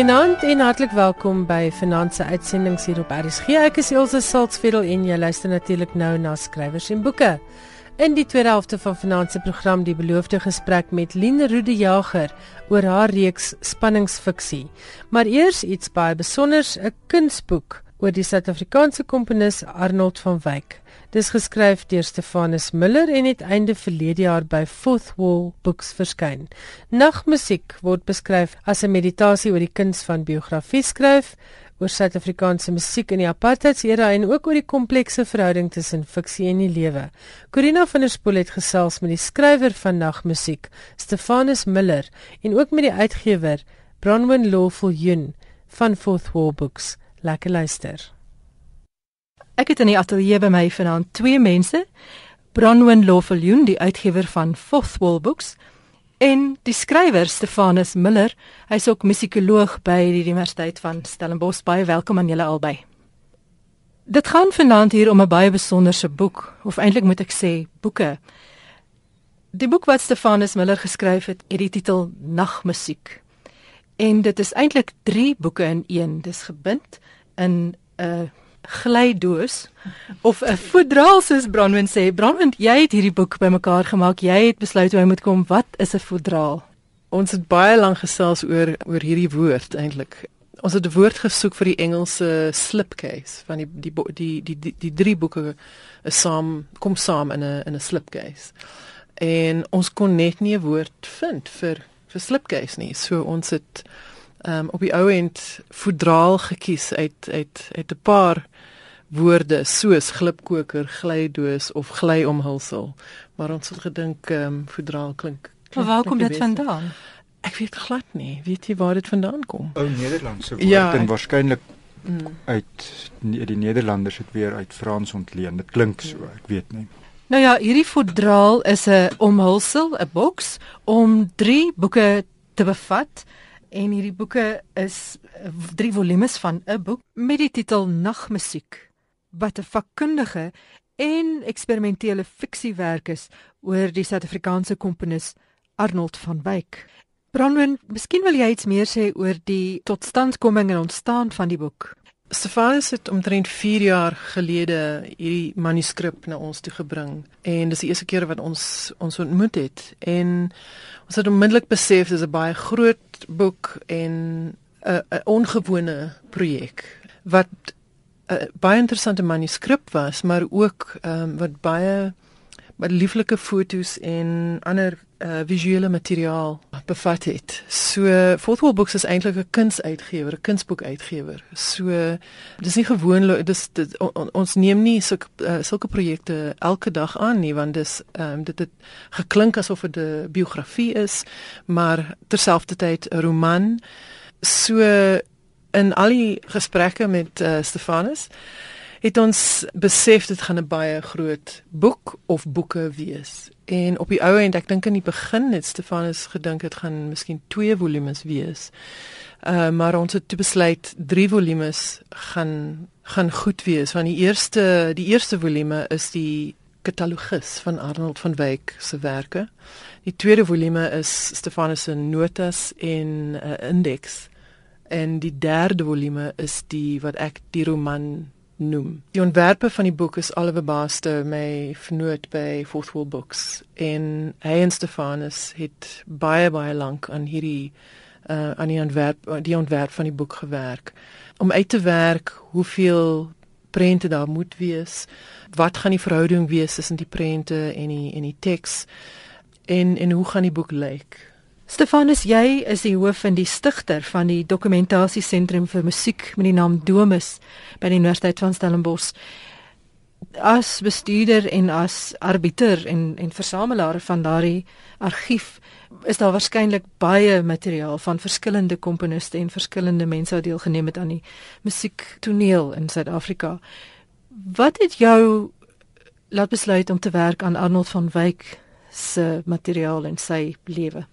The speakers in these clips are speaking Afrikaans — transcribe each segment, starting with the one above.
Goeienaand en hartlik welkom by Finanse Uitsendings hier op RSG. Ek is Elsje Salzveld en jy luister natuurlik nou na skrywers en boeke. In die tweede helfte van Finanse program die beloofde gesprek met Lien Rude Jager oor haar reeks spanningsfiksie. Maar eers iets baie besonders, 'n kunsboek oor die Suid-Afrikaanse komponis Arnold van Wyk. Dis geskryf deur Stefanus Miller en het einde verlede jaar by Fourth Wall Books verskyn. Nagmusiek word beskryf as 'n meditasie oor die kuns van biografie skryf, oor Suid-Afrikaanse musiek in die apartheidsera en ook oor die komplekse verhouding tussen fiksie en die lewe. Corina van der Spool het gesels met die skrywer van Nagmusiek, Stefanus Miller, en ook met die uitgewer, Bronwyn Lawful Yun van Fourth Wall Books. Lekker luister. Ek het in die ateljee by my vanaand twee mense, Bronwyn Lofeljoen, die uitgewer van Fothwall Books, en die skrywer Stefanus Miller. Hy's ook musikoloog by die Universiteit van Stellenbosch. Baie welkom aan julle albei. Dit gaan vanaand hier om 'n baie besonderse boek, of eintlik moet ek sê, boeke. Die boek wat Stefanus Miller geskryf het, het die titel Nagmusiek. En dit is eintlik 3 boeke in een. Dis gebind in 'n glydoos of 'n voedraal soos Bronwyn sê. Bronwyn, jy het hierdie boek bymekaar gemaak. Jy het besluit hoe hy moet kom. Wat is 'n voedraal? Ons het baie lank gesels oor oor hierdie woord eintlik. Ons het 'n woord gesoek vir die Engelse slipcase van die die die die die, die drie boeke is saam kom saam in 'n in 'n slipcase. En ons kon net nie 'n woord vind vir vir slipcase nie. So ons het um, op die ou end voedraal gekies uit uit uit 'n paar woorde soos glipkoker, glydoos of glyomhulsel. Maar ons het gedink ehm um, voedraal klink. Maar waar kom dit vandaan? Ek weet glad nie. Weet jy waar dit vandaan kom? Ou Nederlandse woord ja, en waarskynlik mm. uit die Nederlanders het weer uit Frans ontleen. Dit klink so, ek weet nie. Nou ja, hierdie voedraal is 'n omhulsel, 'n boks om 3 boeke te bevat. En hierdie boeke is drie volumes van 'n boek met die titel Nagmusiek wat 'n vakkundige en eksperimentele fiksiewerk is oor die Suid-Afrikaanse komponis Arnold van Wyk. Bronwyn, miskien wil jy iets meer sê oor die totstandkoming en ontstaan van die boek? Stefanus het omtrent 4 jaar gelede hierdie manuskrip na ons toe gebring en dis die eerste keer wat ons ons ontmoet het en ons het onmiddellik besef dis 'n baie groot boek en 'n 'n ongewone projek wat 'n baie interessante manuskrip was, maar ook ehm um, wat baie wat lieflike foto's en ander uh, visuele materiaal bevat het. So Fourth Books is eintlik 'n kunsuitgewer, 'n kunsboekuitgewer. So dis nie gewoonlik dis dit, on, ons neem nie sulke uh, sulke projekte elke dag aan nie want dis um, dit het geklink asof dit 'n biografie is, maar terselfdertyd 'n roman. So in al die gesprekke met uh, Stefanus het ons besef dit gaan 'n baie groot boek of boeke wees. En op die ou end, ek dink in die begin het Stefanus gedink dit gaan miskien 2 volumes wees. Uh maar ons het besluit 3 volumes gaan gaan goed wees want die eerste die eerste volume is die katalogus van Arnold van Wyk sewerke. Die tweede volume is Stefanus se notas en 'n uh, indeks en die derde volume is die wat ek die roman noem. Die ontwerpe van die boek is Oliver Baaster my vernoot by Fourth Wall Books en hy en Stefanus het baie baie lank aan hierdie uh, aan die ontwerp die ontwerp van die boek gewerk om uit te werk hoeveel prente daar moet wees. Wat gaan die verhouding wees tussen die prente en die en die teks en en hoe gaan die boek lyk? Stefanus, jy is die hoof en die stigter van die dokumentasiesentrum vir musiek met die naam Domus by die Universiteit van Stellenbosch. As bestuurder en as arbiter en en versamelaar van daardie argief is daar waarskynlik baie materiaal van verskillende komponiste en verskillende mense wat deelgeneem het aan die musiektoneel in Suid-Afrika. Wat het jou laat besluit om te werk aan Arnold van Wyk se materiaal en sy lewe?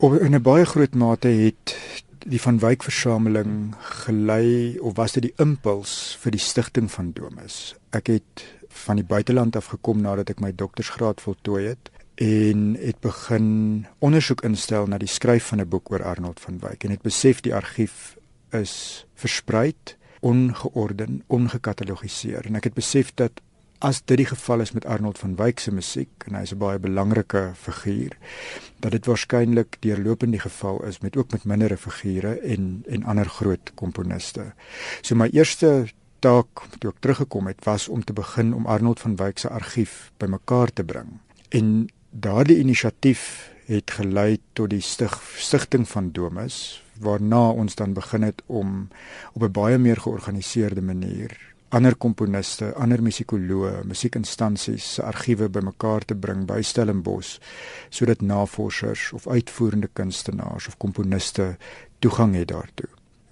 Op 'n baie groot mate het die van Wyk versameling gelei of was dit die impuls vir die stigting van Domus. Ek het van die buiteland af gekom nadat ek my doktorsgraad voltooi het en het begin ondersoek instel na die skryf van 'n boek oor Arnold van Wyk en het besef die argief is verspreid, ongeorden, ongekatalogiseer en ek het besef dat as dit die geval is met Arnold van Wyk se musiek en hy is 'n baie belangrike figuur dat dit waarskynlik deurlopend die geval is met ook met mindere figure en en ander groot komponiste. So my eerste taak toe ek teruggekom het was om te begin om Arnold van Wyk se argief bymekaar te bring. En daardie inisiatief het gelei tot die stig, stigting van Domus waarna ons dan begin het om op 'n baie meer georganiseerde manier ander komponiste, ander musikoloë, musiekinstansies se argiewe bymekaar te bring by Stellenbosch sodat navorsers of uitvoerende kunstenaars of komponiste toegang het daartoe.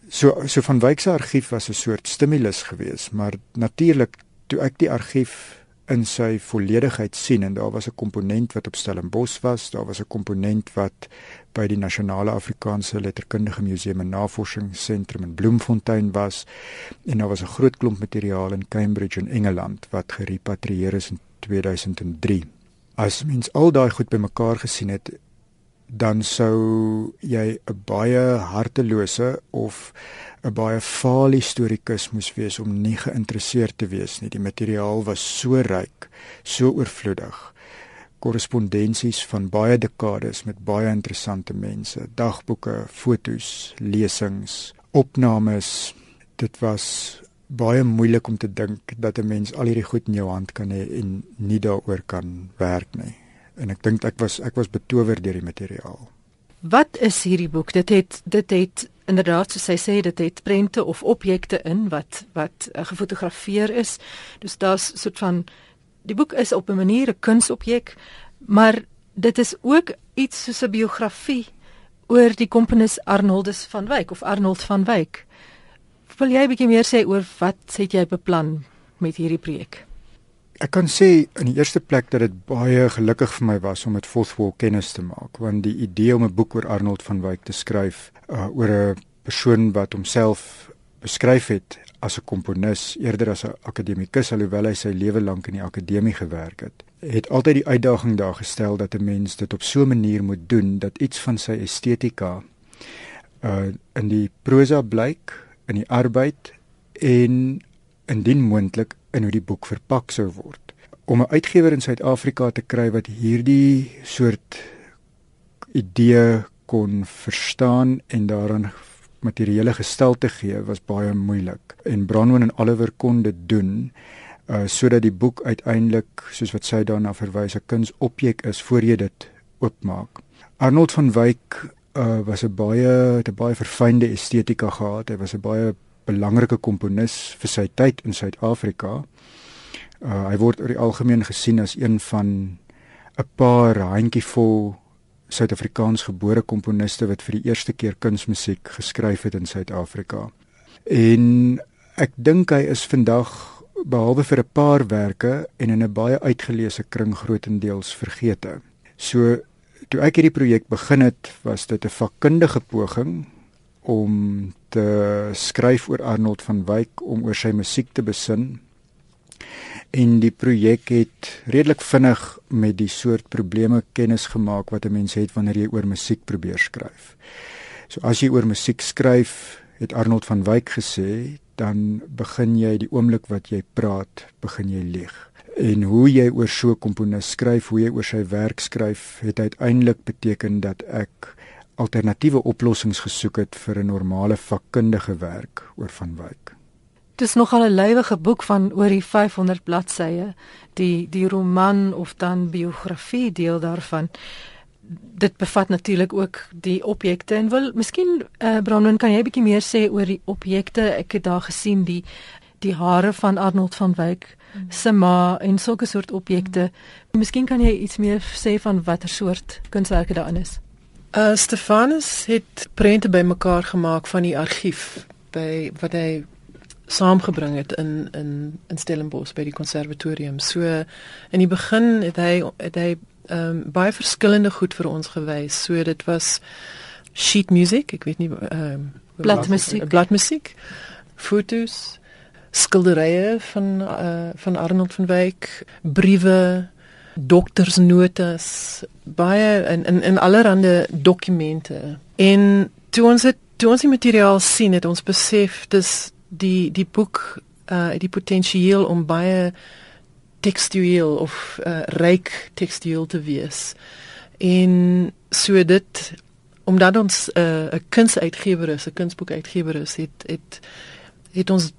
So so van Wyk se argief was 'n soort stimulus geweest, maar natuurlik toe ek die argief in sy volledigheid sien en daar was 'n komponent wat op Stellenbosch was, daar was 'n komponent wat by die Nasionale Afrikaanse Letterkundige Museum en Navorsingsentrum in Bloemfontein was en daar was 'n groot klomp materiaal in Cambridge in Engeland wat gerepatrieer is in 2003. As mens al daai goed bymekaar gesien het, dan sou jy 'n baie hartelose of 'n baie faal historikus moes wees om nie geïnteresseerd te wees nie. Die materiaal was so ryk, so oorvloedig. Korrespondensies van baie dekades met baie interessante mense, dagboeke, fotos, lesings, opnames. Dit was baie moeilik om te dink dat 'n mens al hierdie goed in jou hand kan hê en nie daaroor kan werk nie. En ek dink ek was ek was betower deur die materiaal. Wat is hierdie boek? Dit het dit het inderdaad soos hy sê dit het prente of objekte in wat wat uh, gefotografeer is. Dus daar's soort van die boek is op 'n manier 'n kunsobjek, maar dit is ook iets soos 'n biografie oor die komponis Arnoldus van Wyk of Arnold van Wyk. Wil jy 'n bietjie meer sê oor wat het jy beplan met hierdie projek? Ek kan sê in die eerste plek dat dit baie gelukkig vir my was om met Fothwall kennis te maak want die idee om 'n boek oor Arnold van Wyk te skryf uh, oor 'n persoon wat homself beskryf het as 'n komponis eerder as 'n akademikus alhoewel hy sy lewe lank in die akademie gewerk het het altyd die uitdaging daar gestel dat 'n mens dit op so 'n manier moet doen dat iets van sy estetika uh in die prosa blyk in die arbeid en indien moontlik in hoe die boek verpak sou word. Om 'n uitgewer in Suid-Afrika te kry wat hierdie soort idee kon verstaan en daaraan materiële gestalte gee was baie moeilik. En Branwen en Oliver kon dit doen uh sodat die boek uiteindelik soos wat sy daarna verwys 'n kunsobjek is voor jy dit oopmaak. Arnold van Wyk uh was 'n baie 'n baie verfynde estetika gehad. Hy was 'n baie belangrike komponis vir sy tyd in Suid-Afrika. Uh hy word oor die algemeen gesien as een van 'n paar handjievol Suid-Afrikaans gebore komponiste wat vir die eerste keer kunsmusiek geskryf het in Suid-Afrika. En ek dink hy is vandag behalwe vir 'n paar werke en in 'n baie uitgeleese kring grootendeels vergete. So toe ek hierdie projek begin het, was dit 'n vakkundige poging om te skryf oor Arnold van Wyk om oor sy musiek te besin. En die projek het redelik vinnig met die soort probleme kennis gemaak wat 'n mens het wanneer jy oor musiek probeer skryf. So as jy oor musiek skryf, het Arnold van Wyk gesê, dan begin jy die oomblik wat jy praat, begin jy lieg. En hoe jy oor so 'n komponis skryf, hoe jy oor sy werk skryf, het uiteindelik beteken dat ek alternatiewe oplossings gesoek het vir 'n normale vakkundige werk oor Van Wyk. Dis nogal 'n lywige boek van oor die 500 bladsye, die die roman of dan biografie deel daarvan. Dit bevat natuurlik ook die objekte en wil miskien uh, Brandon kan jy 'n bietjie meer sê oor die objekte? Ek het daar gesien die die hare van Arnold van Wyk mm. se ma en sulke soort objekte. Mm. Miskien kan jy iets meer sê van watter soort kunswerke daarin is. Uh Stefanus het prente bymekaar gemaak van die argief by wat hy saamgebring het in in in Stellenbosch by die konservatorium. So in die begin het hy het hy ehm um, baie verskillende goed vir ons gewys. So dit was sheet music, ek weet nie ehm um, bladmusiek, bladmusiek, fotos, skilderye van uh, van Arnold van Wyk, briewe doktersnotas, baie in in in allerlei dokumente. En toe ons het toe ons die materiaal sien, het ons besef dis die die boek uh die potensiaal om baie tekstueel of uh, ryk tekstueel te wees. En so dit omdat ons 'n uh, kunsuitgewer is, 'n kunsboekuitgewer is, het het het ons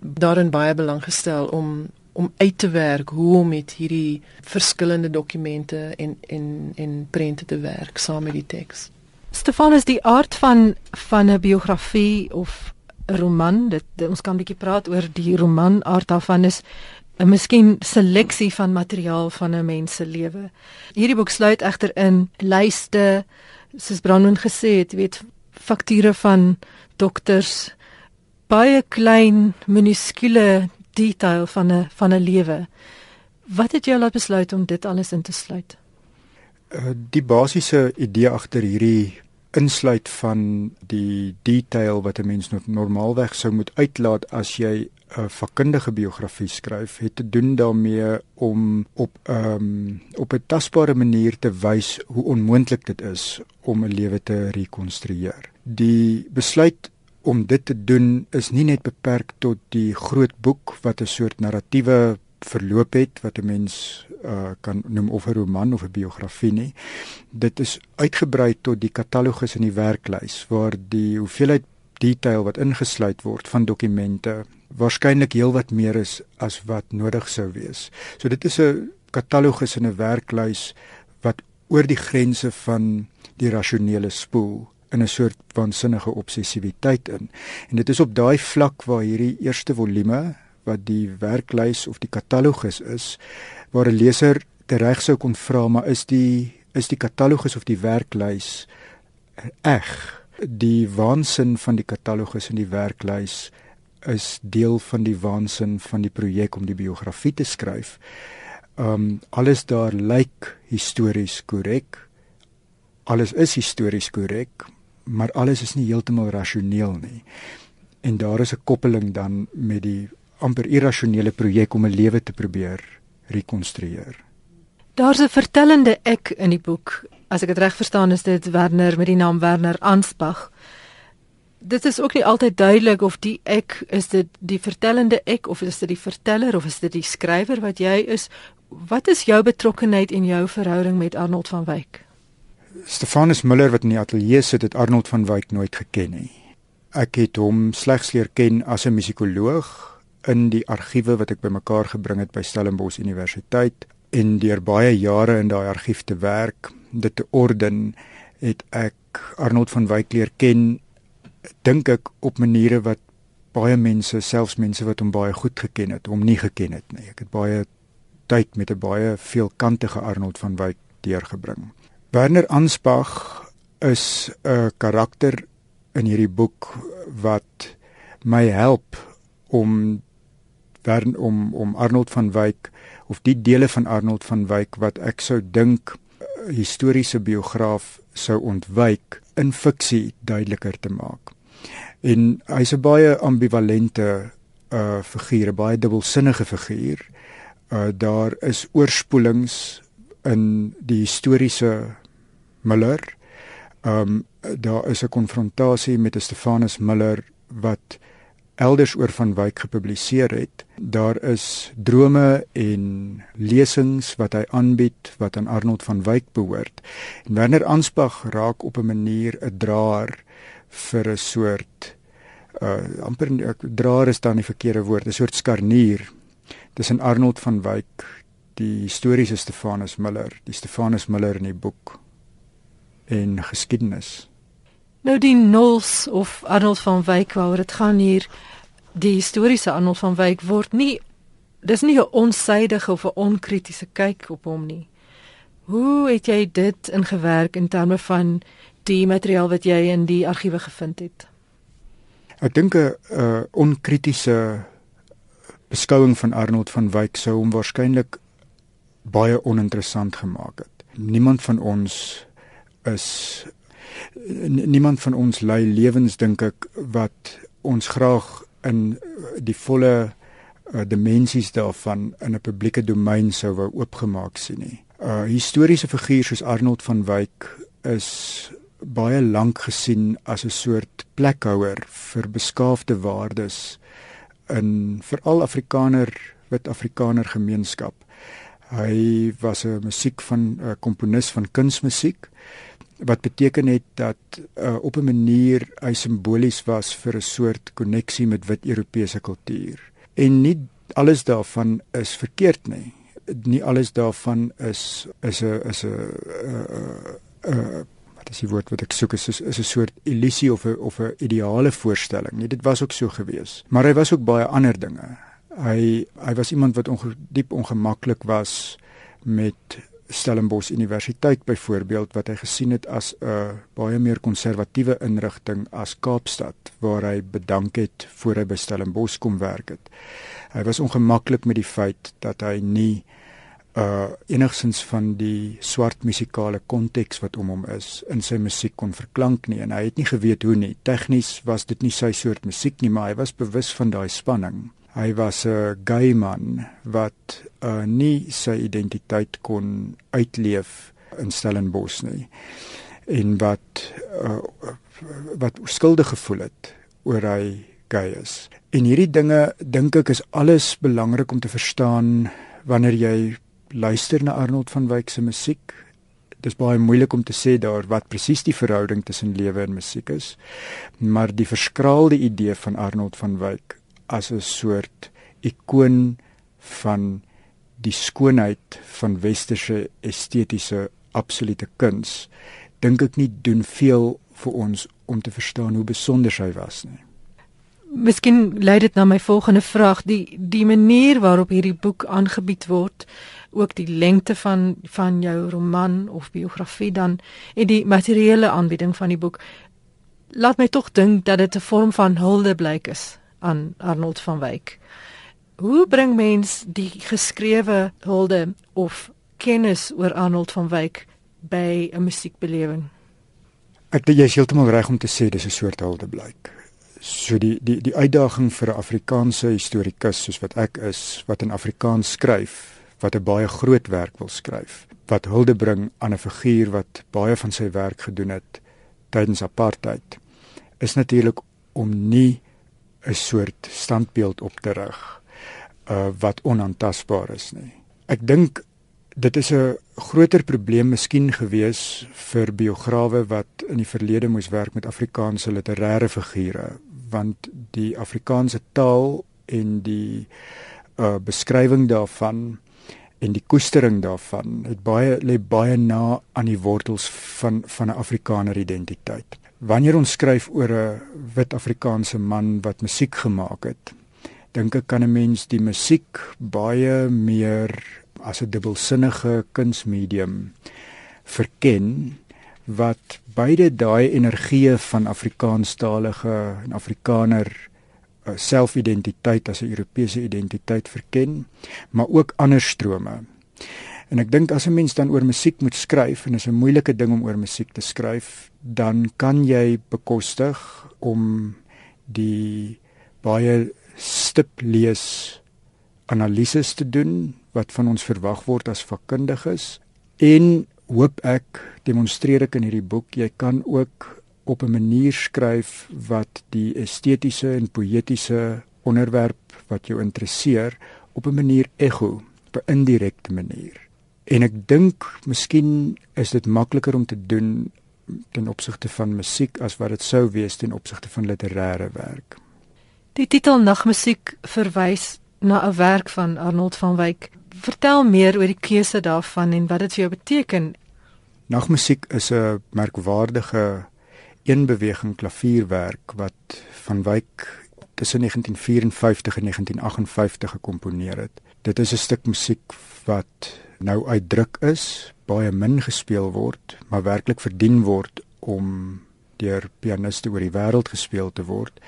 daarin baie belang gestel om om uit te werk hoe om met hierdie verskillende dokumente en en en prente te werk saam met die teks. Stefanus, die aard van van 'n biografie of 'n roman, dit, ons kan 'n bietjie praat oor die roman aard daarvan is 'n miskien seleksie van materiaal van 'n mens se lewe. Hierdie boek sluit egter in lyste, soos Brandon gesê het, weet fakture van dokters, baie klein minuskule detail van 'n van 'n lewe. Wat het jou laat besluit om dit alles in te sluit? Uh, die basiese idee agter hierdie insluit van die detail wat 'n mens normaalweg sou moet uitlaat as jy 'n vakkundige biografie skryf, het te doen daarmee om op 'n um, ehm, op 'n tasbare manier te wys hoe onmoontlik dit is om 'n lewe te rekonstrueer. Die besluit om dit te doen is nie net beperk tot die groot boek wat 'n soort narratiewe verloop het wat 'n mens uh, kan noem of 'n roman of 'n biografie nie. Dit is uitgebrei tot die katalogus en die werklys waar die hoeveelheid detail wat ingesluit word van dokumente waarskynlik heelwat meer is as wat nodig sou wees. So dit is 'n katalogus en 'n werklys wat oor die grense van die rasionele spoel in 'n soort waansinnige obsessiwiteit in. En dit is op daai vlak waar hierdie eerste volume wat die werklys of die katalogus is waar 'n leser tereg sou kon vra maar is die is die katalogus of die werklys eg die waansin van die katalogus en die werklys is deel van die waansin van die projek om die biografie te skryf. Um alles daar lyk histories korrek. Alles is histories korrek, maar alles is nie heeltemal rasioneel nie. En daar is 'n koppeling dan met die amper irrasionele projek om 'n lewe te probeer rekonstrueer. Daar's 'n vertellende ek in die boek. As ek dit reg verstaan is dit Werner met die naam Werner Ansbach. Dit is ook nie altyd duidelik of die ek is dit die vertellende ek of is dit die verteller of is dit die skrywer wat jy is? Wat is jou betrokkeheid en jou verhouding met Arnold van Wyk? Stefanus Müller wat in die ateljee sit, het Arnold van Wyk nooit geken nie. Ek het hom slegs leer ken as 'n musikoloog in die argiewe wat ek bymekaar gebring het by Stellenbosch Universiteit en deur baie jare in daai argief te werk, dit te orden, het ek Arnold van Wyk leer ken dink ek op maniere wat baie mense, selfs mense wat hom baie goed geken het, hom nie geken het nie. Ek het baie tyd met 'n baie veelkantige Arnold van Wyk deurgebring. Werner Ansbach is 'n karakter in hierdie boek wat my help om Wern om om Arnold van Wyk of die dele van Arnold van Wyk wat ek sou dink historiese biograaf sou ontwyk in fiksie duideliker te maak. En hy's 'n baie ambivalente uh figuur, 'n baie dubbelsinnige figuur. Uh daar is oorspoelings in die historiese Miller. Um daar is 'n konfrontasie met Stefanus Miller wat elders oor van Wyk gepubliseer het. Daar is drome en lesings wat hy aanbied wat aan Arnold van Wyk behoort. En Werner Ansbach raak op 'n manier 'n draer vir 'n soort uh amper ek draer is dan die verkeerde woord, 'n soort skarnier tussen Arnold van Wyk, die historiese Stefanus Miller, die Stefanus Miller in die boek en geskiedenis. Nou die Nols of Arnold van Wyk waaroor dit gaan hier, die historiese Arnold van Wyk word nie dis nie 'n onsydige of 'n onkritiese kyk op hom nie. Hoe het jy dit ingewerk in terme van die materiaal wat jy in die argiewe gevind het? Ek dink 'n uh, onkritiese beskouing van Arnold van Wyk sou hom waarskynlik baie oninteressant gemaak het. Niemand van ons is niemand van ons lei lewens dink ek wat ons graag in die volle uh, dimensies daarvan in 'n publieke domein sou wou oopgemaak sien nie. 'n uh, historiese figuur soos Arnold van Wyk is baie lank gesien as 'n soort plekhouer vir beskaafde waardes in veral Afrikaner wit Afrikaner gemeenskap. Hy was 'n musiek van 'n komponis van kunsmusiek wat beteken het dat uh, op 'n manier hy simbolies was vir 'n soort koneksie met wit Europese kultuur. En nie alles daarvan is verkeerd nie. Nie alles daarvan is is 'n is 'n 'n wat is die woord wat ek soek is is 'n soort illusie of 'n of 'n ideale voorstelling. Nee, dit was ook so gewees. Maar hy was ook baie ander dinge. Hy hy was iemand wat onge, diep ongemaklik was met Stellenbosch Universiteit byvoorbeeld wat hy gesien het as 'n baie meer konservatiewe inrigting as Kaapstad waar hy bedank het voor hy by Stellenbosch kom werk het. Hy was ongemaklik met die feit dat hy nie uh enigsins van die swart musikale konteks wat om hom is in sy musiek kon verklank nie en hy het nie geweet hoe nie. Tegnies was dit nie sy soort musiek nie, maar hy was bewus van daai spanning. Hy was 'n gay man wat uh, nie sy identiteit kon uitleef in Stellenbosch nie en wat uh, wat skuldig gevoel het oor hy gay is. En hierdie dinge dink ek is alles belangrik om te verstaan wanneer jy luister na Arnold van Wyk se musiek. Dit is baie moeilik om te sê daar wat presies die verhouding tussen lewe en musiek is, maar die verskraalde idee van Arnold van Wyk as 'n soort ikoon van die skoonheid van westerse estetiese absolute kuns dink ek nie doen veel vir ons om te verstaan hoe besonder hy was nie. Miskien lei dit na my volgende vraag, die die manier waarop hierdie boek aangebied word, ook die lengte van van jou roman of biografie dan en die materiële aanbieding van die boek laat my tog dink dat dit 'n vorm van hulde blyk is aan Arnold van Wyk. Hoe bring mens die geskrewe hulde of kennis oor Arnold van Wyk by 'n musiekbelewing? Ek dink jy is heeltemal reg om te sê dis 'n soort hulde blyk. So die die die uitdaging vir 'n Afrikaanse historikus soos wat ek is wat in Afrikaans skryf, wat 'n baie groot werk wil skryf, wat hulde bring aan 'n figuur wat baie van sy werk gedoen het tydens apartheid, is natuurlik om nie 'n soort standbeeld op te rig uh wat onaantastbaar is nie. Ek dink dit is 'n groter probleem miskien gewees vir biograwe wat in die verlede moes werk met Afrikaanse literêre figure want die Afrikaanse taal en die uh beskrywing daarvan en die koestering daarvan het baie lê baie na aan die wortels van van 'n Afrikaner identiteit. Wanneer ons skryf oor 'n wit Afrikaanse man wat musiek gemaak het, dink ek kan 'n mens die musiek baie meer as 'n dubbelsinnige kunsmedium verken wat beide daai energie van Afrikaanstalige en Afrikaner selfidentiteit as 'n Europese identiteit verken, maar ook ander strome. En ek dink as 'n mens dan oor musiek moet skryf en is 'n moeilike ding om oor musiek te skryf, dan kan jy bekostig om die baie stip lees analises te doen wat van ons verwag word as vakkundiges en hoop ek demonstreer ek in hierdie boek jy kan ook op 'n manier skryf wat die estetiese en poëtiese onderwerp wat jou interesseer op 'n manier ekho op 'n indirekte manier En ek dink miskien is dit makliker om te doen ten opsigte van musiek as wat dit sou wees ten opsigte van literêre werk. Die titel Nagmusiek verwys na 'n werk van Arnold van Wyk. Vertel meer oor die keuse daarvan en wat dit vir jou beteken. Nagmusiek is 'n merkwaardige eenbeweging klavierwerk wat van Wyk tussen 1954 en 1958 gekomponeer het. Dit is 'n stuk musiek wat nou uitdruk is, baie min gespeel word, maar werklik verdien word om deur pianiste oor die wêreld gespeel te word.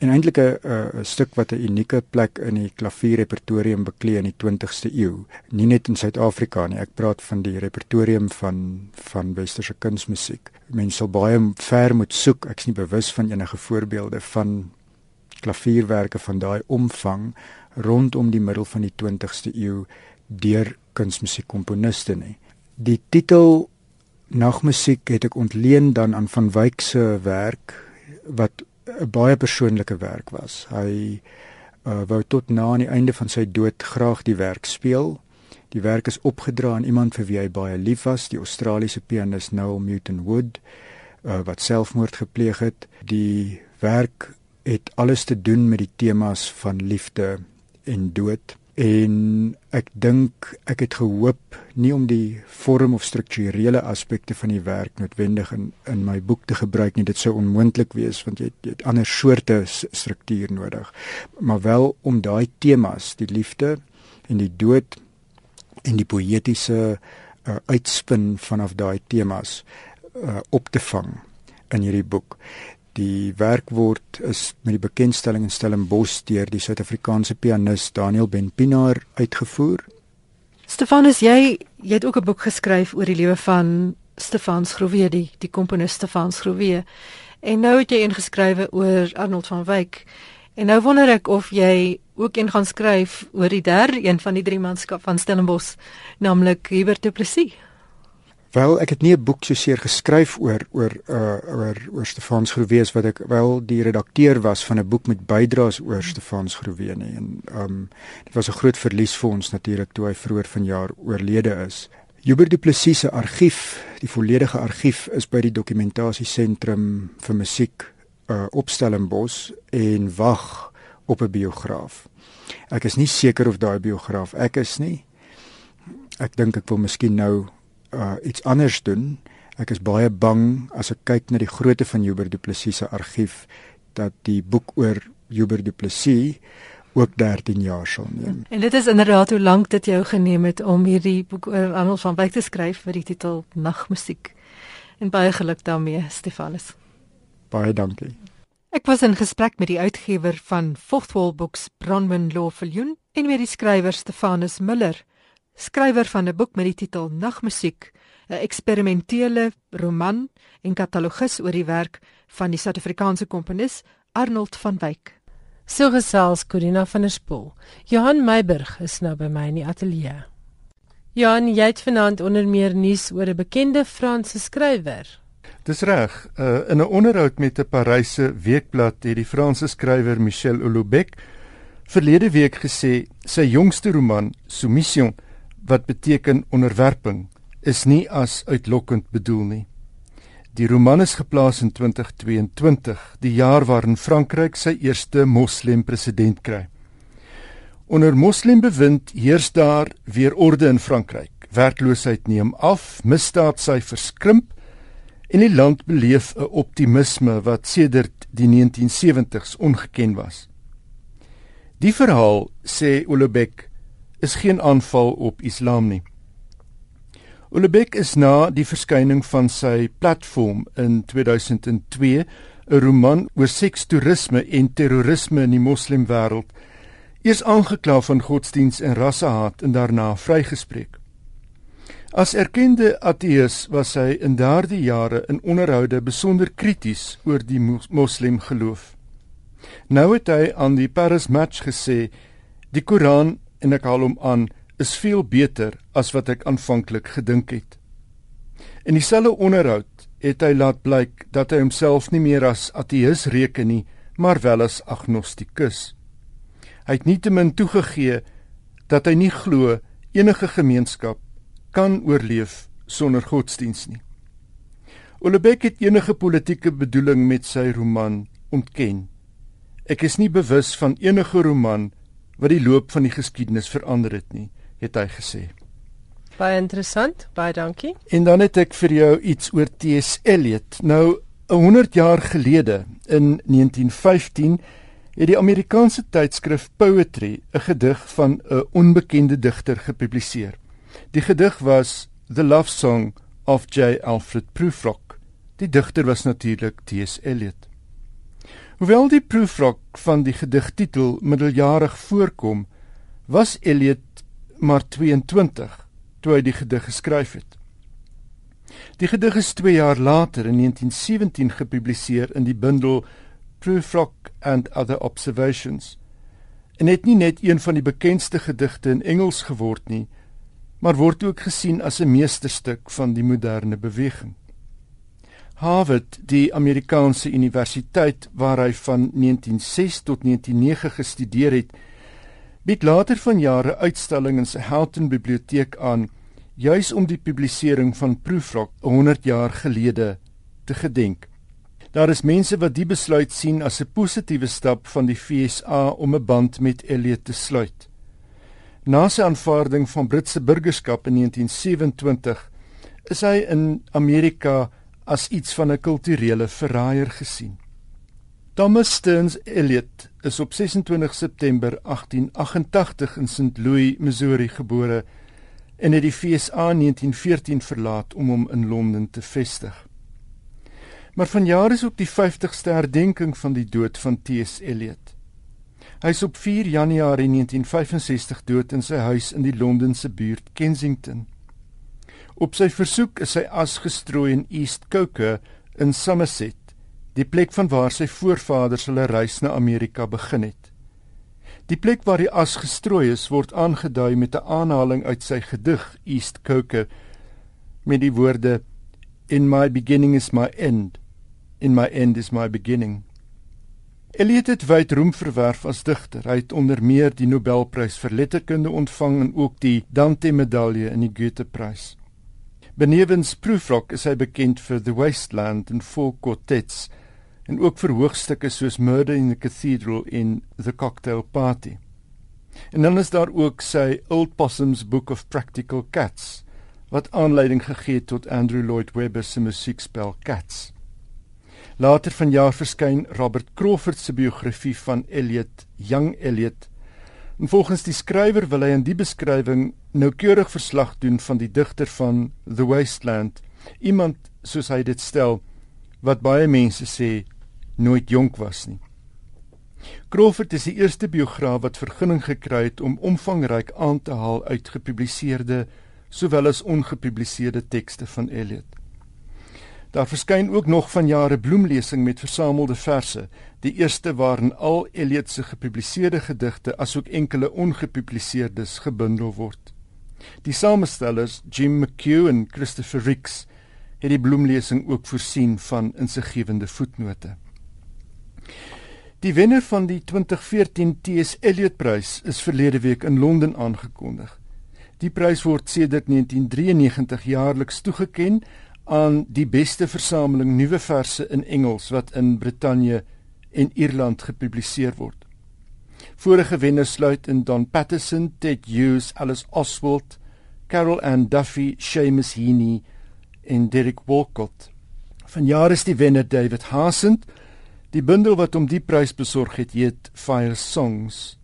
En eintlik 'n stuk wat 'n unieke plek in die klavierrepertorium beklee in die 20ste eeu, nie net in Suid-Afrika nie. Ek praat van die repertorium van van westerse kunsmusiek. Mense sal baie ver moet soek. Ek is nie bewus van enige voorbeelde van klavierwerke van daai omvang rondom die middel van die 20ste eeu deur kunsmusiekkomponiste nie. Die titel Nagmusiek het ek ontleen dan aan Van Wyk se werk wat 'n baie persoonlike werk was. Hy uh, wou tot na aan die einde van sy dood graag die werk speel. Die werk is opgedra aan iemand vir wie hy baie lief was, die Australiese pianis Noel Newton Wood, uh, wat selfmoord gepleeg het. Die werk het alles te doen met die temas van liefde en dood en ek dink ek het gehoop nie om die vorm of strukturele aspekte van die werk noodwendig in in my boek te gebruik nie. Dit sou onmoontlik wees want jy het, jy het ander soorte struktuur nodig. Maar wel om daai temas die liefde en die dood en die poëtiese uh, uitspin vanaf daai temas uh, op te vang in hierdie boek Die werk word is met die bekendstelling in Stellenbosch deur die Suid-Afrikaanse pianis Daniel Benpinaar uitgevoer. Stefanus, jy jy het ook 'n boek geskryf oor die lewe van Stefan Schroewe, die die komponis Stefan Schroewe. En nou het jy ingeskrywe oor Arnold van Wyk. En nou wonder ek of jy ook een gaan skryf oor die derde een van die drie manskap van Stellenbosch, naamlik Hubert Du Plessis. Wel, ek het nie 'n boek so seer geskryf oor oor uh, oor oor Stefans Groewees wat ek wel die redakteur was van 'n boek met bydraes oor Stefans Groewee nie en um dit was 'n groot verlies vir ons natuurlik toe hy vroeër vanjaar oorlede is. Hubert Du Plessis se argief, die volledige argief is by die dokumentasieentrum vir musiek uh, op Stellenbosch en wag op 'n biograaf. Ek is nie seker of daai biograaf ek is nie. Ek dink ek wil miskien nou uh, iets anders doen. Ek is baie bang as ek kyk na die grootte van Hubert Du Plessis se argief dat die boek oor Hubert Du Plessis ook 13 jaar sal neem. En dit is inderdaad hoe lank dit jou geneem het om hierdie boek oor Arnold van Wyk te skryf met die titel Nagmusiek. En baie geluk daarmee, Stefanus. Baie dankie. Ek was in gesprek met die uitgewer van Fourthwall Books, Bronwyn Lawviljoen, en met die skrywer Stefanus Miller skrywer van 'n boek met die titel Nagmusiek, 'n eksperimentele roman en katalogus oor die werk van die Suid-Afrikaanse komponis Arnold van Wyk. So gesels Corina van der Spool. Johan Meiburg is nou by my in die ateljee. Johan, jy het vanaand onder meer nuus oor 'n bekende Franse skrywer. Dis reg. Uh, in 'n onderhoud met 'n Paryse weekblad het die Franse skrywer Michel Houellebecq verlede week gesê sy jongste roman, Soumission, wat beteken onderwerping is nie as uitlokkend bedoel nie. Die roman is geplaas in 2022, die jaar waarin Frankryk sy eerste moslem president kry. Onder moslembewind heers daar weer orde in Frankryk. Werkloosheid neem af, misdaadsyfers krimp en die land beleef 'n optimisme wat sedert die 1970s ongeken was. Die verhaal sê Olebek is geen aanval op Islam nie. Ulebek is na die verskyning van sy platform in 2002 'n roman oor sekstoerisme en terrorisme in die moslimwêreld eers aangekla van godsdiens en rassehaat en daarna vrygespreek. As erkende ateës was hy in daardie jare in onderhoude besonder krities oor die moslim geloof. Nou het hy aan die Paris Match gesê die Koran en ek haal hom aan is veel beter as wat ek aanvanklik gedink het. In dieselfde onderhoud het hy laat blyk dat hy homself nie meer as ateïs reken nie, maar wel as agnostikus. Hy het nietemin toegegee dat hy nie glo enige gemeenskap kan oorleef sonder godsdiens nie. Olebek het enige politieke bedoeling met sy roman ontken. Ek is nie bewus van enige roman wat die loop van die geskiedenis verander het nie, het hy gesê. Baie interessant, baie dankie. En dan het ek vir jou iets oor T.S. Eliot. Nou 100 jaar gelede in 1915 het die Amerikaanse tydskrif Poetry 'n gedig van 'n onbekende digter gepubliseer. Die gedig was The Love Song of J. Alfred Prufrock. Die digter was natuurlik T.S. Eliot. Hoewel die proefrok van die gedigtitel middeljarig voorkom, was Eliot maar 22 toe hy die gedig geskryf het. Die gedig is 2 jaar later in 1917 gepubliseer in die bundel Proofrock and Other Observations. En het nie net een van die bekendste gedigte in Engels geword nie, maar word ook gesien as 'n meesterstuk van die moderne beweging. Harvard, die Amerikaanse universiteit waar hy van 1906 tot 1909 gestudeer het, bied later vanjare uitstalling in sy Houghton biblioteek aan juis om die publisering van Proofrock 100 jaar gelede te gedenk. Daar is mense wat die besluit sien as 'n positiewe stap van die FSA om 'n band met Elliot te sluit. Na sy aanvaarding van Britse burgerskap in 1927 is hy in Amerika as iets van 'n kulturele verraaier gesien. Thomas Stearns Elliot is op 26 September 1888 in St. Louis, Missouri gebore en het die FSA in 1914 verlaat om hom in Londen te vestig. Maar vanjaar is ook die 50ste herdenking van die dood van T.S. Eliot. Hy is op 4 Januarie 1965 dood in sy huis in die Londense buurt Kensington. Op sy versoek is sy as gestrooi in East Coker in Somerset, die plek vanwaar sy voorvaders hulle reis na Amerika begin het. Die plek waar die as gestrooi is, word aangedui met 'n aanhaling uit sy gedig East Coker met die woorde In my beginning is my end in my end is my beginning. Eliot het wyd roem verwerf as digter. Hy het onder meer die Nobelprys vir letterkunde ontvang en ook die Dante-medalje en die Goethe-prys. Benewens Proofrock is hy bekend vir The Wasteland en Four Quartets en ook vir hoogstukke soos Murder in the Cathedral en The Cocktail Party. En dan is daar ook sy Old Possum's Book of Practical Cats wat aanleiding gegee het tot Andrew Lloyd Webber se musiekspel Cats. Later vanjaar verskyn Robert Crawford se biografie van Eliot, Young Eliot. En volgens die skrywer wil hy in die beskrywing noukeurig verslag doen van die digter van The Wasteland, iemand soos hy dit stel wat baie mense sê nooit jonk was nie. Crawford is die eerste biograaf wat vergunning gekry het om omvangryk aan te haal uit gepubliseerde sowel as ongepubliseerde tekste van Eliot. Daar verskyn ook nog van jare bloemlesing met versamelde verse, die eerste waarin al Eliot se gepubliseerde gedigte asook enkele ongepubliseerdes gebundel word. Die samestellers, Jim McHugh en Christopher Ricks, het die bloemlesing ook voorsien van insiggewende voetnote. Die wenner van die 2014 T.S. Eliot Prys is verlede week in Londen aangekondig. Die prys word sedert 1993 jaarliks toegekend aan die beste versameling nuwe verse in Engels wat in Brittanje en Ierland gepubliseer word. Vorige wenners sluit in Don Patterson, Ted Hughes, Alice Oswald, Carol Ann Duffy, Seamus Heaney en Derek Walcott. Vanjaar is die wenner David Hasent. Die bundel wat hom die prys besorg het, heet Fire Songs.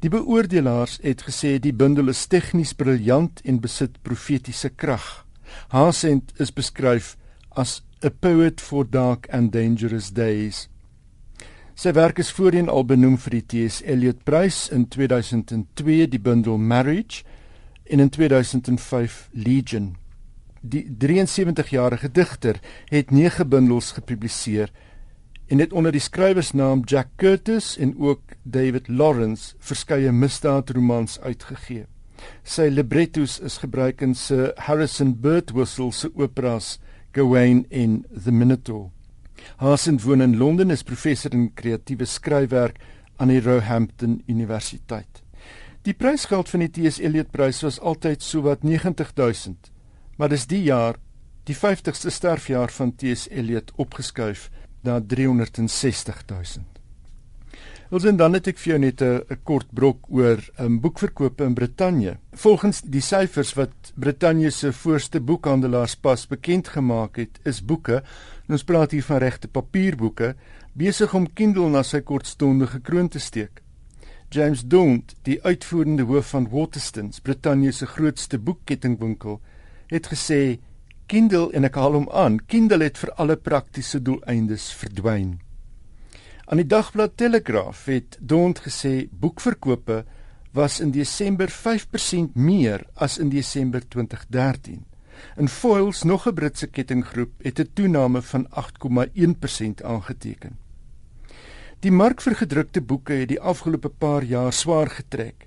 Die beoordelaars het gesê die bundel is tegnies briljant en besit profetiese krag. Haasent is beskryf as a poet for dark and dangerous days. Sy werk is voorheen al benoem vir die T.S. Eliot Prys in 2002 die bundel Marriage en in 2005 Legion. Die 73-jarige digter het 9 bundels gepubliseer en het onder die skrywersnaam Jack Curtis en ook David Lawrence verskeie misdaadromans uitgegee. Sy librettos is gebruik in se Harrison Birtwistle se operas Gawain en The Minotaur. Hasen woon in Londen is professor in kreatiewe skryfwerk aan die Roehampton Universiteit. Die prysgeld van die T.S. Eliot Prys was altyd sowat 90000, maar dis die jaar die 50ste sterfjaar van T.S. Eliot opgeskuif na 360000. Ons en dan het ek vir jou net 'n kort brok oor 'n um, boekverkope in Brittanje. Volgens die syfers wat Brittanje se voorste boekhandelaars pas bekend gemaak het, is boeke, ons praat hier van regte papierboeke, besig om Kindle na sy kortstondige kroon te steek. James Daunt, die uitvoerende hoof van Waterstones, Brittanje se grootste boekkettingwinkel, het gesê Kindle en ek haal hom aan, Kindle het vir alle praktiese doeleindes verdwyn. Aan die dagblad Telegraph het Dont gesê boekverkope was in Desember 5% meer as in Desember 2013. In Foils, nog 'n Britse kettinggroep, het 'n toename van 8,1% aangeteken. Die mark vir gedrukte boeke het die afgelope paar jaar swaar getrek,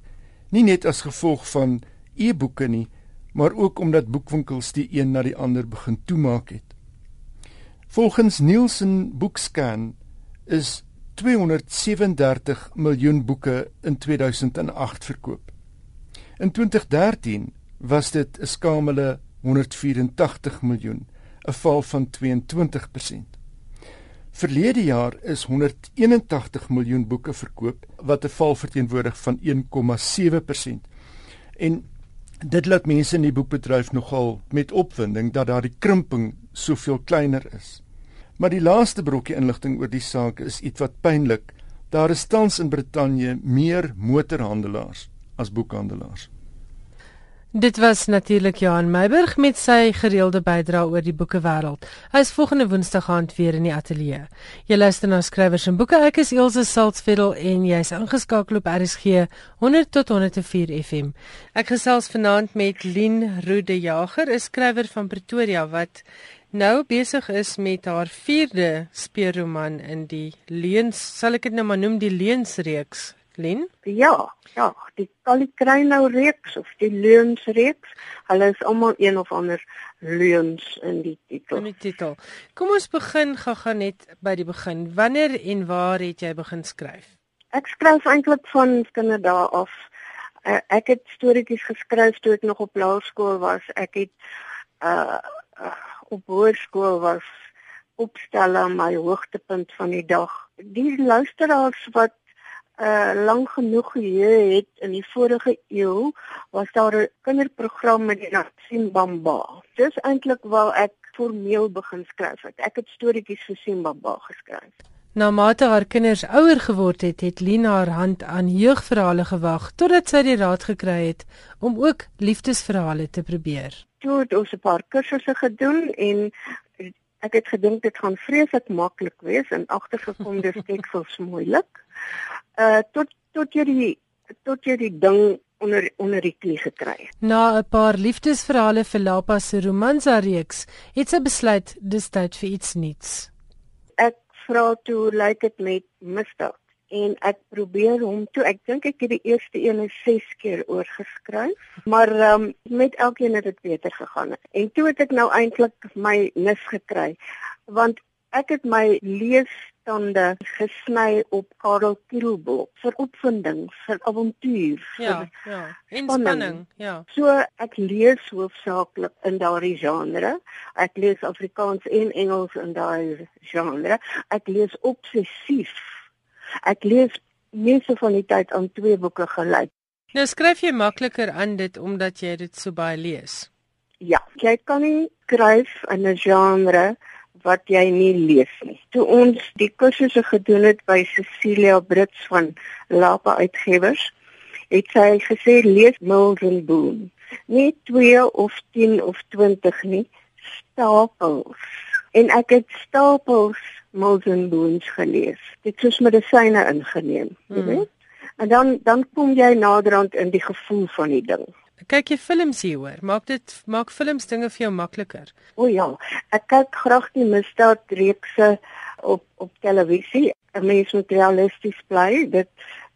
nie net as gevolg van e-boeke nie, maar ook omdat boekwinkels die een na die ander begin toemaak het. Volgens Nielsen Bookscan is 237 miljoen boeke in 2008 verkoop. In 2013 was dit 'n skamele 184 miljoen, 'n val van 22%. Verlede jaar is 181 miljoen boeke verkoop, wat 'n val verteenwoordig van 1,7%. En dit laat mense in die boekbedryf nogal met opwinding dat daardie krimping soveel kleiner is. Maar die laaste brokkie inligting oor die saak is ietwat pynlik. Daar is tans in Brittanje meer motorhandelaars as boekhandelaars. Dit was natuurlik Johan Meiburg met sy gereelde bydrae oor die boekewêreld. Hy is volgende Woensdag aand weer in die ateljee. Jy luister na skrywers en boeke. Ek is Elsje Salzveld en jy's ingeskakel op RSG 100 tot 104 FM. Ek gesels vanaand met Lien Rode Jager, 'n skrywer van Pretoria wat nou besig is met haar 4de speurroman in die Leuns, sal ek dit nou maar noem die Leunsreeks Lien? Ja, ja, die Kalikreinou reeks of die Leuns reeks. Hulle is almal een of ander leuns in die titel. In die titel. Kom ons begin gaga net by die begin. Wanneer en waar het jy begin skryf? Ek skryf eintlik van kinderdae af. Uh, ek het storieetjies geskryf toe ek nog op laerskool was. Ek het uh, uh op hoërskool was opstelle my hoogtepunt van die dag. Die luisteraars wat uh lank genoeg geheue het in die vorige eeu was daar 'n kinderprogram met die naam Simbamba. Dis eintlik waar ek formeel begin skryf het. Ek het storieetjies vir Simbamba geskryf. Na mate haar kinders ouer geword het, het Lina haar hand aan jeugverhale gewag totdat sy die raad gekry het om ook liefdesverhale te probeer. Toe het ons 'n paar kursusse gedoen en ek het gedink dit gaan vreeslik maklik wees en agtergekom dis steeds moeilik uh tot tot jy die tot jy die ding onder onder die knie gekry het. Na 'n paar liefdesverhale vir Lapa se romansa reeks, het sy besluit dis tyd vir iets nuuts. Ek vra toe lyk dit met misdaad en ek probeer hom toe ek dink ek het die eerste een 6 keer oorgeskryf maar um, met elkeen het dit beter gegaan en toe het ek nou eintlik my nis gekry want ek het my lees tande gesny op Karel Krielbol vir opvinding, vir avontuur, ja, vir ja, inspanning, ja. So ek lees hoofsaaklik in daardie genre. Ek lees Afrikaans en Engels in daai genre. Ek lees obsessief. Ek lees meeste van die tyd aan twee boeke gelyk. Nou skryf jy makliker aan dit omdat jy dit so baie lees. Ja, jy kan nie skryf in 'n genre wat jy nie lees nie. Toe ons die kursusse gedoen het by Cecilia Brits van Lapa Uitgewers, het sy gesê lees Milton Boone. Nie 2 of 10 of 20 nie, stapels. En ek het stapels Milton Boone gelees. Dit is medisyne ingeneem, jy hmm. weet. En dan dan kom jy naderhand in die gevoel van die ding kyk jy films hier hoor? Maak dit maak films dinge vir jou makliker? O ja, ek kyk graag die misdaadreekse op op televisie. 'n Mens moet realisties bly. Dit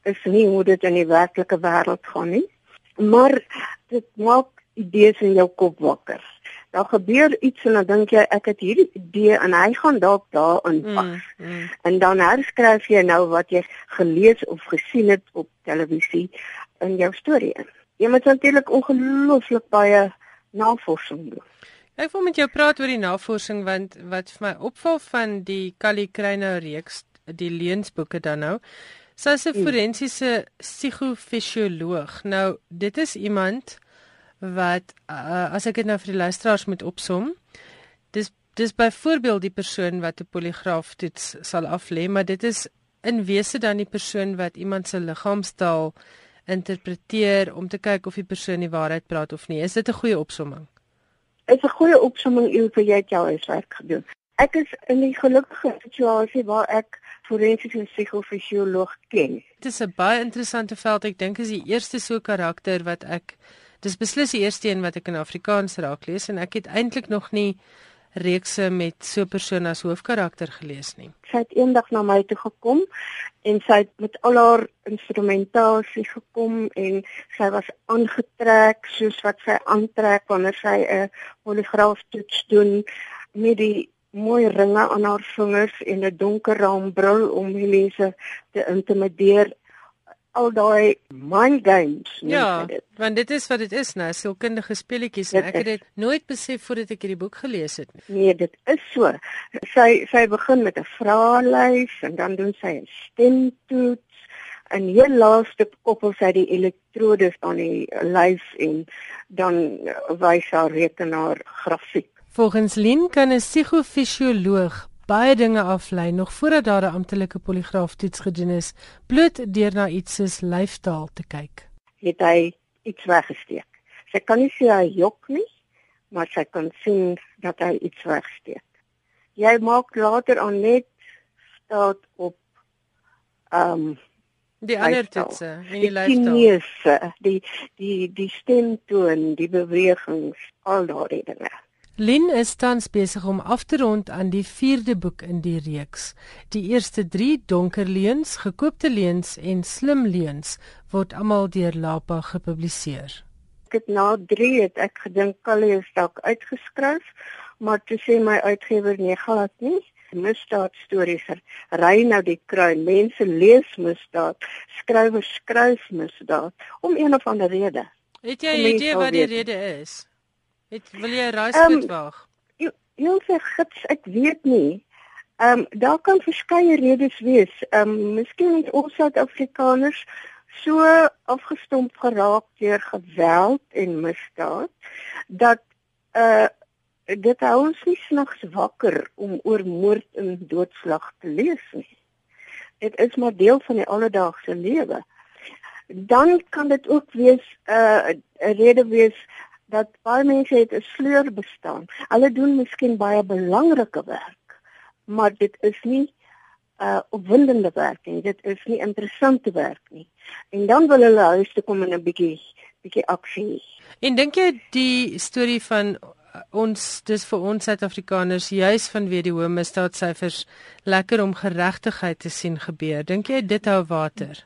is nie hoe dit in die werklike wêreld gaan nie. Maar dit maak idees in jou kop wakker. Daar gebeur iets en dan dink jy ek het hierdie idee en hy gaan dalk daarin pas. Mm, mm. En dan herskryf jy nou wat jy gelees of gesien het op televisie in jou storie in jy moet natuurlik ongelooflik baie navorsing doen. Ek wil met jou praat oor die navorsing want wat vir my opval van die Kali Kreinou reeks, die leensboeke dan nou, sy is 'n hmm. forensiese psigofisioloog. Nou, dit is iemand wat uh, as ek dit nou vir die luisteraars moet opsom, dis dis byvoorbeeld die persoon wat 'n poligraaf toets sal aflê, maar dit is in wese dan die persoon wat iemand se liggaamstaal interpreteer om te kyk of die persoon die waarheid praat of nie. Is dit 'n goeie opsomming? Dit is 'n goeie opsomming oor vir jy jou huiswerk gedoen. Ek is in die gelukkige situasie waar ek forensiese psigofisioloog ken. Dit is 'n baie interessante veld. Ek dink is die eerste so karakter wat ek dis beslis die eerste een wat ek in Afrikaans raak lees en ek het eintlik nog nie reekse met so 'n persoon as hoofkarakter gelees nie. Sy het eendag na my toe gekom en sy het met al haar instrumentasie gekom en sy was aangetrek soos wat sy aantrek wanneer sy 'n poligraaftoets doen met die mooi ringe aan haar vingers en 'n donker raambril om die mense te intimideer al daai mind games ja dit. want dit is wat dit is nou sielkundige speletjies en ek het dit nooit besef voordat ek hierdie boek gelees het nie. Nee dit is so. Sy sy begin met 'n vraelys en dan doen sy 'n stemtoets. En hier laaste koppel sy die elektrodes aan die lys en dan wys haar rekenaar grafiek. Volgens Lin kan 'n psigofisioloog baie dinge aflei nog voordat daar 'n amptelike poligraaftoets gedoen is, bloot deur na iets soos lyfstaal te kyk. Het hy iets weggesteek? Sy kan nie sê hy jok nie, maar sy kan sien dat hy iets wegsteek. Jy maak later aan net staat op ehm um, die ander toetse in die lyfstaal. Die die die die stemtoon, die bewegings, al daardie dinge. Lin is tans besig om af te rond aan die 4de boek in die reeks. Die eerste 3 donker leuns, gekoopte leuns en slim leuns word almal deur Lapa gepubliseer. Ek het na 3 het ek gedink Callie is dalk uitgeskryf, maar toe sê my uitgewer nee, glad nie. Misdaad stories ry nou die kruin. Mense lees misdaad, skrywers skryf misdaad om een of ander rede. Het jy 'n idee wat die rede is? Het wil jy 'n raaiskoot um, waag? Jy sê gits, ek weet nie. Ehm um, daar kan verskeie redes wees. Ehm um, miskien het ons Suid-Afrikaners so afgestomp geraak deur geweld en misdaad dat uh dit hou ons nie snags wakker om oor moord en doodslag te lees nie. Dit is maar deel van die alledaagse lewe. Dan kan dit ook wees uh 'n rede wees dat baie mense het 'n sleur bestaan. Hulle doen miskien baie belangrike werk, maar dit is nie uh opwindende werk nie. Dit is nie interessante werk nie. En dan wil hulle huis toe kom en 'n bietjie bietjie aksie. En dink jy die storie van uh, ons dis vir ons Suid-Afrikaners juis vanweë die hoë misdaadsyfers lekker om geregtigheid te sien gebeur. Dink jy dit hou water?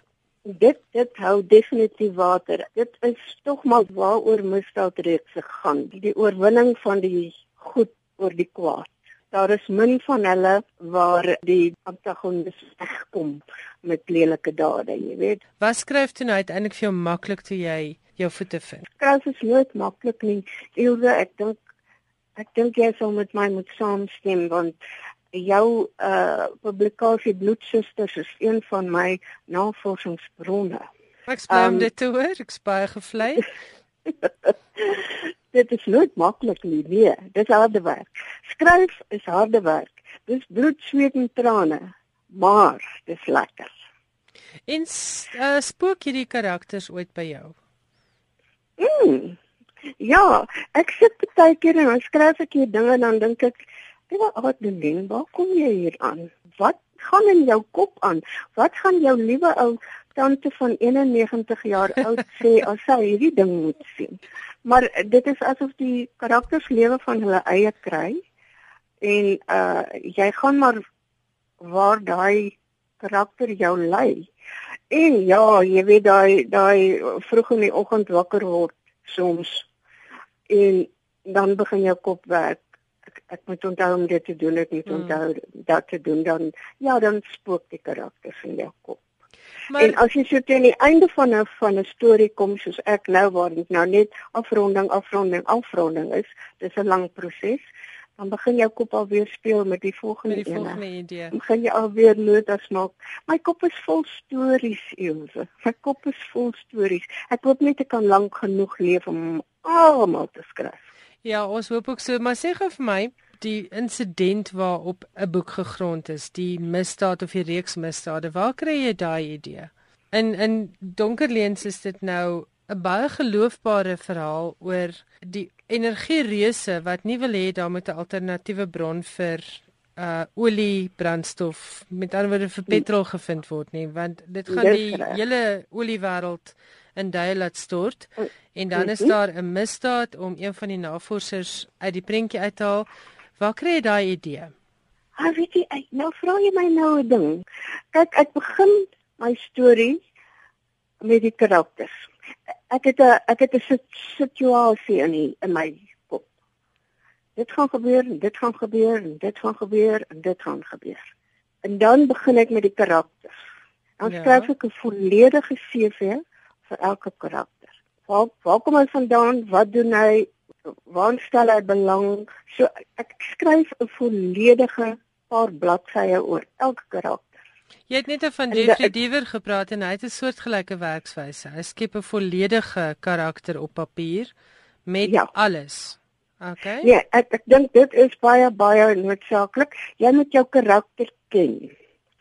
Dit dit hou definitief water. Dit is tog maar waaroor misdaadreeks gaan. Die oorwinning van die goed oor die kwaad. Daar is min van hulle waar die antagonis wegkom met lelike dade, jy weet. Wat skryf toe nou uiteindelik vir jou maklik toe jy jou voete vind? Skryf is nooit maklik nie. Ilse, ek dink ek dink jy sal met my moet saamstem want jou uh publikasie bloedsusters is een van my navorsingsbronne. Ek spyt um, dit te hoor, ek spyt gevlei. dit is nooit maklik nie, nee, dis harde werk. Skryf is harde werk. Dis bloed, sweet en trane, maar dis lekker. En uh, spook hierdie karakters ooit by jou? Mm. Ja, ek sit baie keer en skryf ek hier dinge dan dink ek Ewa Adelin, waar kom jy hier aan? Wat gaan in jou kop aan? Wat gaan jou liewe ou tante van 91 jaar oud sê as sy hierdie ding moet sien? Maar dit is asof die karakters lewe van hulle eie kry en uh jy gaan maar waar daai karakter jou lei. En ja, jy weet daai daai vroeg in die oggend wakker word soms en dan begin jou kop werk ek moet onthou om dit te doen, ek moet mm. onthou dat te doen dan ja, dan spook die karakters in jou kop. Maar, en as jy so teen die einde van 'n van 'n storie kom soos ek nou waar dit nou net afronding, afronding, afronding is, dis 'n lang proses. Dan begin jou kop alweer speel met die volgende, met die volgende idee. Dan begin jy alweer notas maak. My kop is vol stories, Ilse. My kop is vol stories. Ek hoop net ek kan lank genoeg leef om almal te skryf. Ja, ons hoop ook so, maar sê gou vir my die insident waarop 'n boek gegrond is, die misdaad of die reeks misdade, waar kry jy daai idee? In in donker leens is dit nou 'n baie geloofbare verhaal oor die energiereuse wat nie wil hê daar moet 'n alternatiewe bron vir uh olie brandstof met ander woorde vir petrol gevind word nie want dit gaan die hele oliewêreld in duie laat stort en dan is mhm. daar 'n misdaad om een van die navorsers uit die prentjie uit te haal Waar kry jy daai idee? Ah, weet jy, nou vra jy my nou 'n ding. Kyk, ek begin my storie met die karakters. Ek het 'n ek het 'n situasie in die, in my kop. Dit gaan gebeur, dit gaan gebeur, dit gaan gebeur en dit gaan gebeur. En dan begin ek met die karakters. Dan ja. skryf ek 'n volledige CV vir elke karakter. Waar waar kom hy vandaan? Wat doen hy? Waar stel hy belang? So ek skryf 'n volledige paar bladsye oor elke karakter. Jy het net van Jeffrey Diever gepraat en hy het 'n soortgelyke werkswyse. Hy skep 'n volledige karakter op papier met ja. alles. Okay. Nee, ek ek dink dit is baie baie noodsaaklik. Jy moet jou karakter ken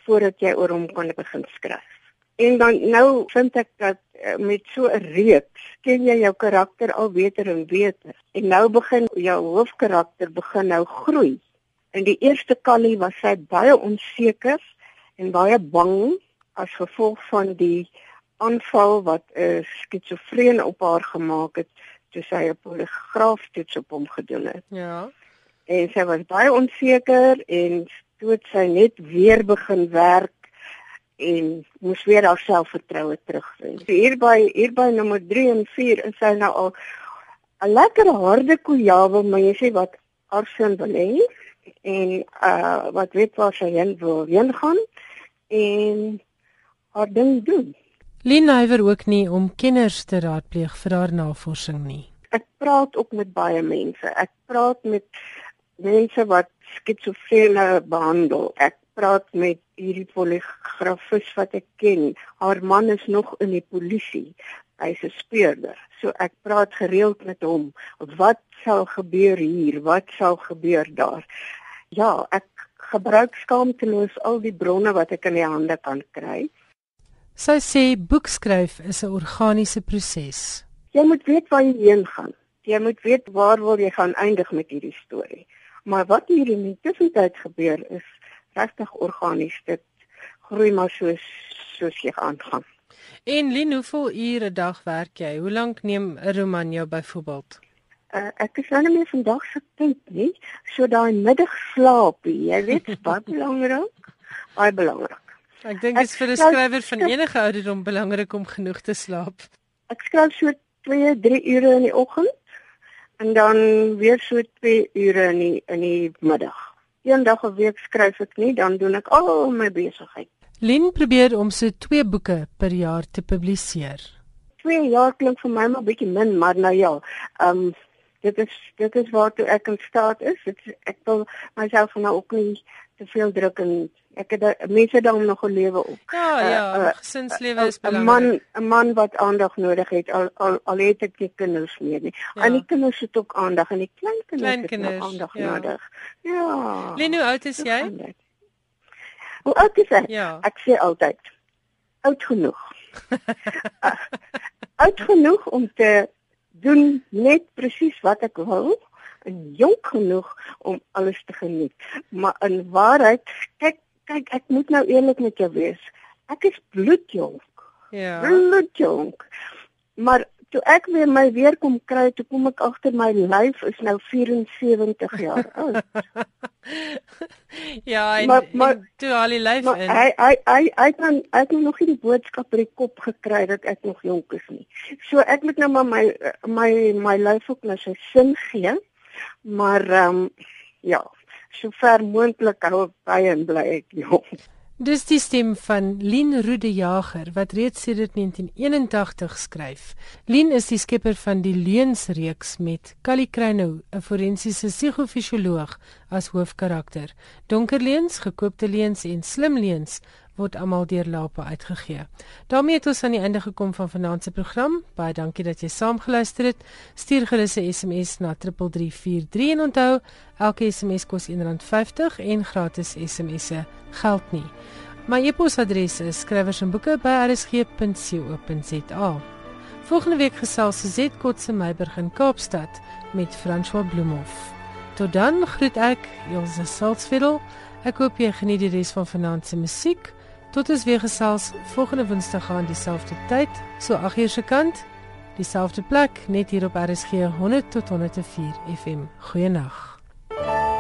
voordat jy oor hom kan begin skryf. En dan nou vind ek dat eh, met so 'n reeks ken jy jou karakter al beter en beter. En nou begin jou hoofkarakter begin nou groei. In die eerste kallie was sy baie onseker en baie bang as gevolg van die aanval wat 'n skitsofreen op haar gemaak het toe sy 'n poligraaftoets op hom gedoen het. Ja. En sy was baie onseker en toe het sy net weer begin werk en moes weer haar selfvertroue terugvind. Hier by hier by nommer 3 en 4 is sy nou al 'n lekker harde kojawe, maar jy sê wat haar sin wil hê en uh wat weet waar sy heen wil heen gaan en haar ding doen. Lienhywer ook nie om kenners te raadpleeg vir haar navorsing nie. Ek praat ook met baie mense. Ek praat met mense wat skitsofrene behandel. Ek praat met hierdie poligrafis wat ek ken. Haar man is nog in die polisie. Hy's 'n speurder. So ek praat gereeld met hom. Wat sal gebeur hier? Wat sal gebeur daar? Ja, ek gebruik skaamteloos al die bronne wat ek in die hande kan kry. Sy sê boekskryf is 'n organiese proses. Jy moet weet waar jy heen gaan. Jy moet weet waar wil jy gaan eindig met hierdie storie. Maar wat hier in die tussentyd gebeur is regtig organies. Dit groei maar soos soos jy aangaan. En Lien, hoeveel ure 'n dag werk jy? Hoe lank neem 'n roman jou byvoorbeeld? uh, ek is nou nie meer vandag se tyd nie. So daai middagslaap, jy weet, baie belangrik. Baie belangrik. Ek dink dit is vir 'n skrywer van enige ouderdom belangrik om genoeg te slaap. Ek skryf so 2, 3 ure in die oggend en dan weer so 2 ure in die in die middag. Een dag 'n week skryf ek nie, dan doen ek al my besigheid. Lin probeer om so 2 boeke per jaar te publiseer. 2 jaar klink vir my maar bietjie min, maar nou ja, ehm um, dit is dit is waartoe ek in staat is. Dit, ek wil myself nou ook nie te veel druk en ek het mense dan nog 'n lewe ook. Ja, ja, uh, gesinslewe is belangrik. 'n Man 'n man wat aandag nodig het al al, al het ek nie kinders meer nie. Ja. En die kinders het ook aandag en die klein kinders, klein kinders het aandag ja. nodig. Ja. Lenu, hoe oud is jy? Hoe oud is ek? Ja. Ek sê altyd oud genoeg. oud genoeg om te doen net presies wat ek wil en jonk genoeg om alles te geniet. Maar in waarheid, kyk kyk ek moet nou eerlik met jou wees. Ek is bloedjonk. Ja. Bloedjonk. Maar toe ek weer my weer kom kry, toe kom ek agter my lyf is nou 74 jaar oud. ja, en, maar, maar, en toe al die lyf in. Hy hy hy hy kan ek het nog nie die boodskap by die kop gekry dat ek nog jonk is nie. So ek moet nou maar my my my lyf ook nou sy sin gee. Maar ehm um, ja, so ver moontlik hou by en bly ek jonk. Dis die stem van Lien Rude Jager wat reeds sedert 1981 skryf. Lien is die skepper van die Leunsreeks met Kali Kruinou, 'n forensiese psigofisioloog as hoofkarakter. Donker leuns, gekoopte leuns en slim leuns word almal deur Lapa uitgegee. daarmee het ons aan die einde gekom van vanaand se program. Baie dankie dat jy saamgeluister het. Stuur gerus 'n SMS na 3343 en onthou, elke SMS kos R1.50 en gratis SMS'e geld nie. My e-posadres is skrywersenboeke@rsg.co.za. Volgende week gesels Suzet Kotse Meiburg in Kaapstad met François Bloemhof. Tot dan groet ek Elsje Salzveld. Ek hoop jy geniet die res van vanaand se musiek. Tot ons weer gesels volgende Woensdag aan dieselfde tyd, so 8uur se kant, dieselfde plek, net hier op RSG 100 tot 104 FM. Goeienaand.